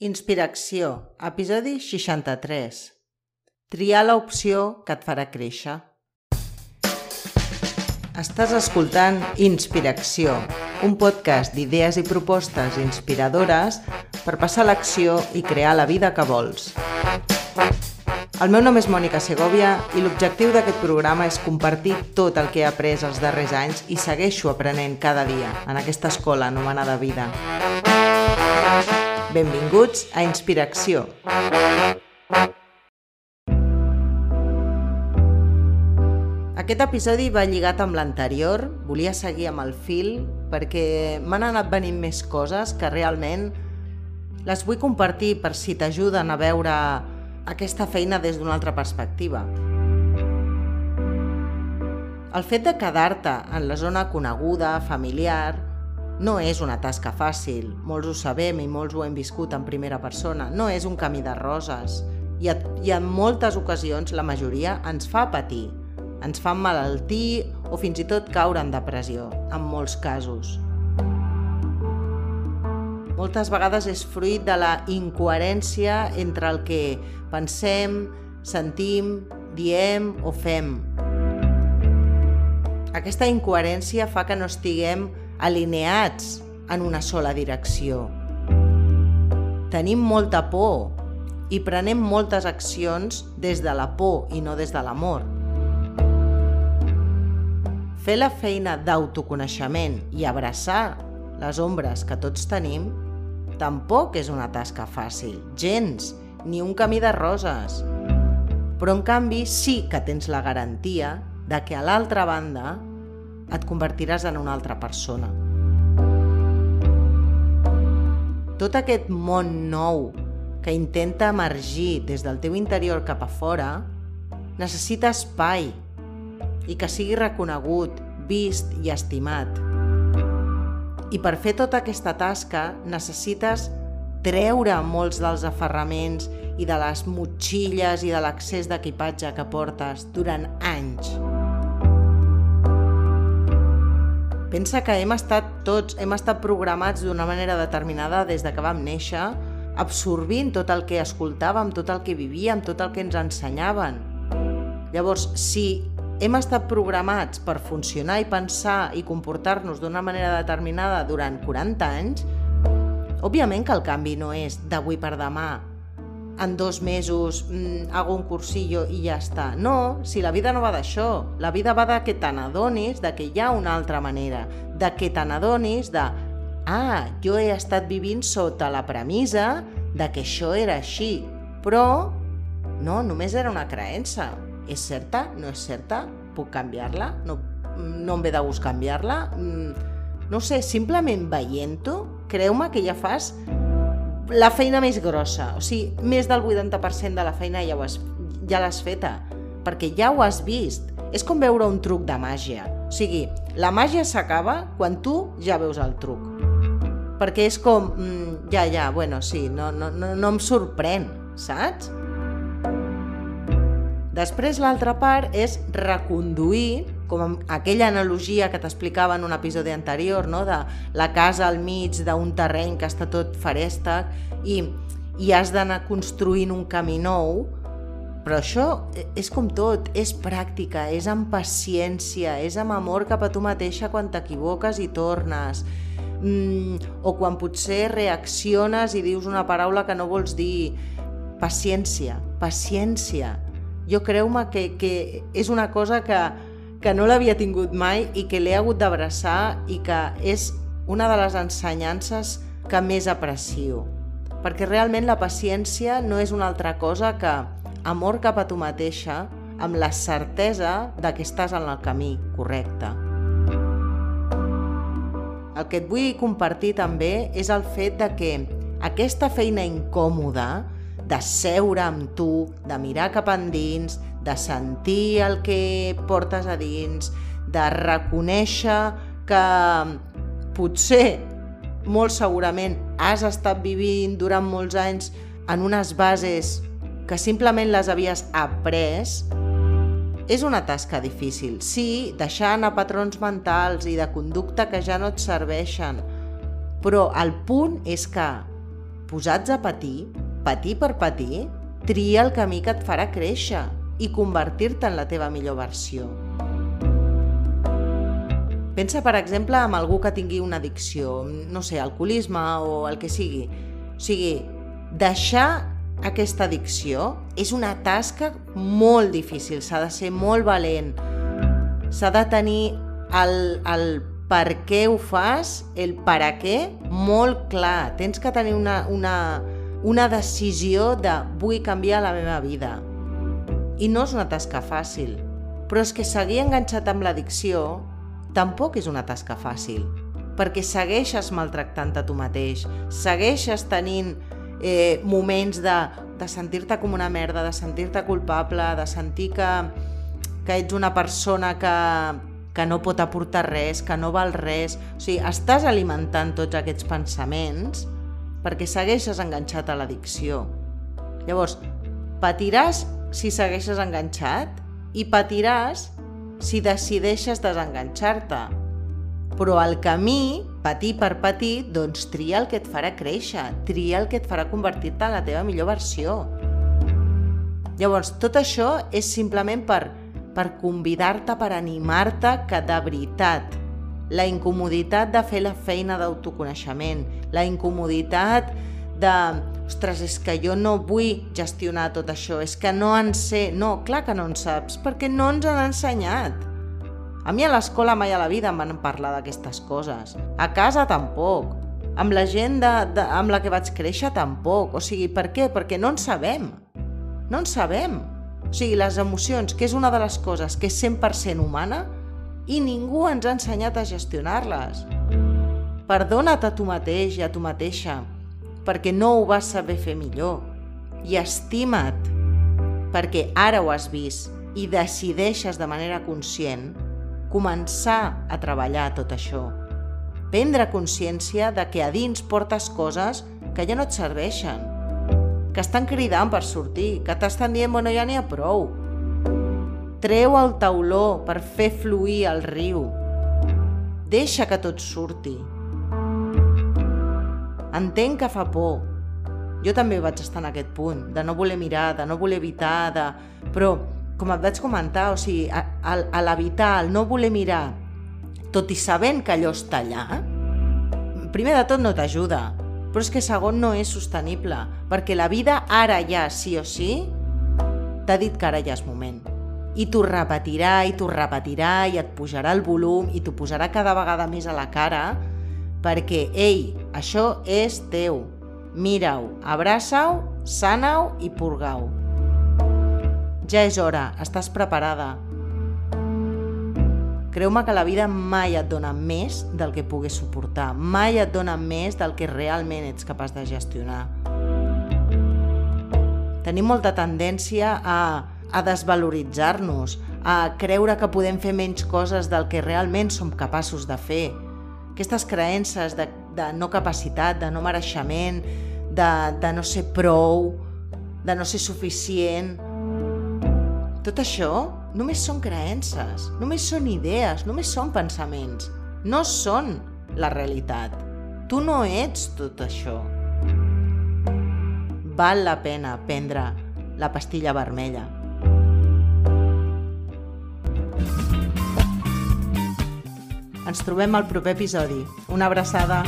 Inspiració, episodi 63. Triar l'opció que et farà créixer. Estàs escoltant Inspiració, un podcast d'idees i propostes inspiradores per passar l'acció i crear la vida que vols. El meu nom és Mònica Segovia i l'objectiu d'aquest programa és compartir tot el que he après els darrers anys i segueixo aprenent cada dia en aquesta escola anomenada vida. Benvinguts a Inspiració. Aquest episodi va lligat amb l'anterior, volia seguir amb el fil perquè m'han anat venint més coses que realment les vull compartir per si t'ajuden a veure aquesta feina des d'una altra perspectiva. El fet de quedar-te en la zona coneguda, familiar, no és una tasca fàcil, molts ho sabem i molts ho hem viscut en primera persona, no és un camí de roses i, i en moltes ocasions la majoria ens fa patir, ens fa malaltir o fins i tot caure en depressió, en molts casos. Moltes vegades és fruit de la incoherència entre el que pensem, sentim, diem o fem. Aquesta incoherència fa que no estiguem alineats en una sola direcció. Tenim molta por i prenem moltes accions des de la por i no des de l'amor. Fer la feina d'autoconeixement i abraçar les ombres que tots tenim tampoc és una tasca fàcil, gens, ni un camí de roses. Però en canvi sí que tens la garantia de que a l'altra banda et convertiràs en una altra persona. Tot aquest món nou que intenta emergir des del teu interior cap a fora necessita espai i que sigui reconegut, vist i estimat. I per fer tota aquesta tasca necessites treure molts dels aferraments i de les motxilles i de l'accés d'equipatge que portes durant anys. Pensa que hem estat tots, hem estat programats d'una manera determinada des de que vam néixer, absorbint tot el que escoltàvem, tot el que vivíem, tot el que ens ensenyaven. Llavors, si hem estat programats per funcionar i pensar i comportar-nos d'una manera determinada durant 40 anys, òbviament que el canvi no és d'avui per demà, en dos mesos mm, hago un cursillo i ja està. No, si la vida no va d'això. La vida va de que te n'adonis de que hi ha una altra manera, de que te n'adonis de ah, jo he estat vivint sota la premissa de que això era així, però no, només era una creença. És certa? No és certa? Puc canviar-la? No, no em ve de gust canviar-la? Mm, no sé, simplement veient-ho, creu-me que ja fas la feina més grossa, o sigui, més del 80% de la feina ja, ho has, ja l'has feta, perquè ja ho has vist. És com veure un truc de màgia. O sigui, la màgia s'acaba quan tu ja veus el truc. Perquè és com, mm, ja, ja, bueno, sí, no, no, no, no em sorprèn, saps? Després l'altra part és reconduir com aquella analogia que t'explicava en un episodi anterior, no? de la casa al mig d'un terreny que està tot farèstec i, i has d'anar construint un camí nou, però això és com tot, és pràctica, és amb paciència, és amb amor cap a tu mateixa quan t'equivoques i tornes, mm, o quan potser reacciones i dius una paraula que no vols dir. Paciència, paciència. Jo creu-me que, que és una cosa que, que no l'havia tingut mai i que l'he hagut d'abraçar i que és una de les ensenyances que més aprecio. Perquè realment la paciència no és una altra cosa que amor cap a tu mateixa amb la certesa de que estàs en el camí correcte. El que et vull compartir també és el fet de que aquesta feina incòmoda de seure amb tu, de mirar cap endins, de sentir el que portes a dins, de reconèixer que potser, molt segurament, has estat vivint durant molts anys en unes bases que simplement les havies après, és una tasca difícil. Sí, deixar anar patrons mentals i de conducta que ja no et serveixen, però el punt és que posats a patir, patir per patir, tria el camí que et farà créixer i convertir-te en la teva millor versió. Pensa, per exemple, en algú que tingui una addicció, no sé, alcoholisme o el que sigui. O sigui, deixar aquesta addicció és una tasca molt difícil, s'ha de ser molt valent, s'ha de tenir el, el per què ho fas, el per a què, molt clar. Tens que tenir una, una, una decisió de vull canviar la meva vida. I no és una tasca fàcil, però és que seguir enganxat amb l'addicció tampoc és una tasca fàcil, perquè segueixes maltractant a tu mateix, segueixes tenint eh, moments de, de sentir-te com una merda, de sentir-te culpable, de sentir que, que ets una persona que, que no pot aportar res, que no val res... O sigui, estàs alimentant tots aquests pensaments perquè segueixes enganxat a l'addicció. Llavors, patiràs si segueixes enganxat i patiràs si decideixes desenganxar-te. Però el camí, patir per patir, doncs tria el que et farà créixer, tria el que et farà convertir-te en la teva millor versió. Llavors, tot això és simplement per, per convidar-te, per animar-te que de veritat la incomoditat de fer la feina d'autoconeixement, la incomoditat de ostres, és que jo no vull gestionar tot això, és que no en sé. No, clar que no en saps, perquè no ens han ensenyat. A mi a l'escola mai a la vida em van parlar d'aquestes coses. A casa tampoc. Amb la gent de, de, amb la que vaig créixer tampoc. O sigui, per què? Perquè no en sabem. No en sabem. O sigui, les emocions, que és una de les coses que és 100% humana, i ningú ens ha ensenyat a gestionar-les. Perdona't a tu mateix i a tu mateixa perquè no ho vas saber fer millor. I estima't, perquè ara ho has vist i decideixes de manera conscient començar a treballar tot això. Prendre consciència de que a dins portes coses que ja no et serveixen, que estan cridant per sortir, que t'estan dient, bueno, ja n'hi ha prou. Treu el tauló per fer fluir el riu. Deixa que tot surti. Entenc que fa por. Jo també vaig estar en aquest punt, de no voler mirar, de no voler evitar, de... però, com et vaig comentar, o sigui, a, l'evitar, al no voler mirar, tot i sabent que allò està allà, primer de tot no t'ajuda, però és que segon no és sostenible, perquè la vida ara ja, sí o sí, t'ha dit que ara ja és moment. I t'ho repetirà, i t'ho repetirà, i et pujarà el volum, i t'ho posarà cada vegada més a la cara, perquè, ei, això és teu. Mira-ho, abraça-ho, sana-ho i purga-ho. Ja és hora, estàs preparada. Creu-me que la vida mai et dona més del que puguis suportar, mai et dona més del que realment ets capaç de gestionar. Tenim molta tendència a, a desvaloritzar-nos, a creure que podem fer menys coses del que realment som capaços de fer, aquestes creences de, de no capacitat, de no mereixement, de, de no ser prou, de no ser suficient... Tot això només són creences, només són idees, només són pensaments. No són la realitat. Tu no ets tot això. Val la pena prendre la pastilla vermella. Ens trobem al proper episodi. Una abraçada.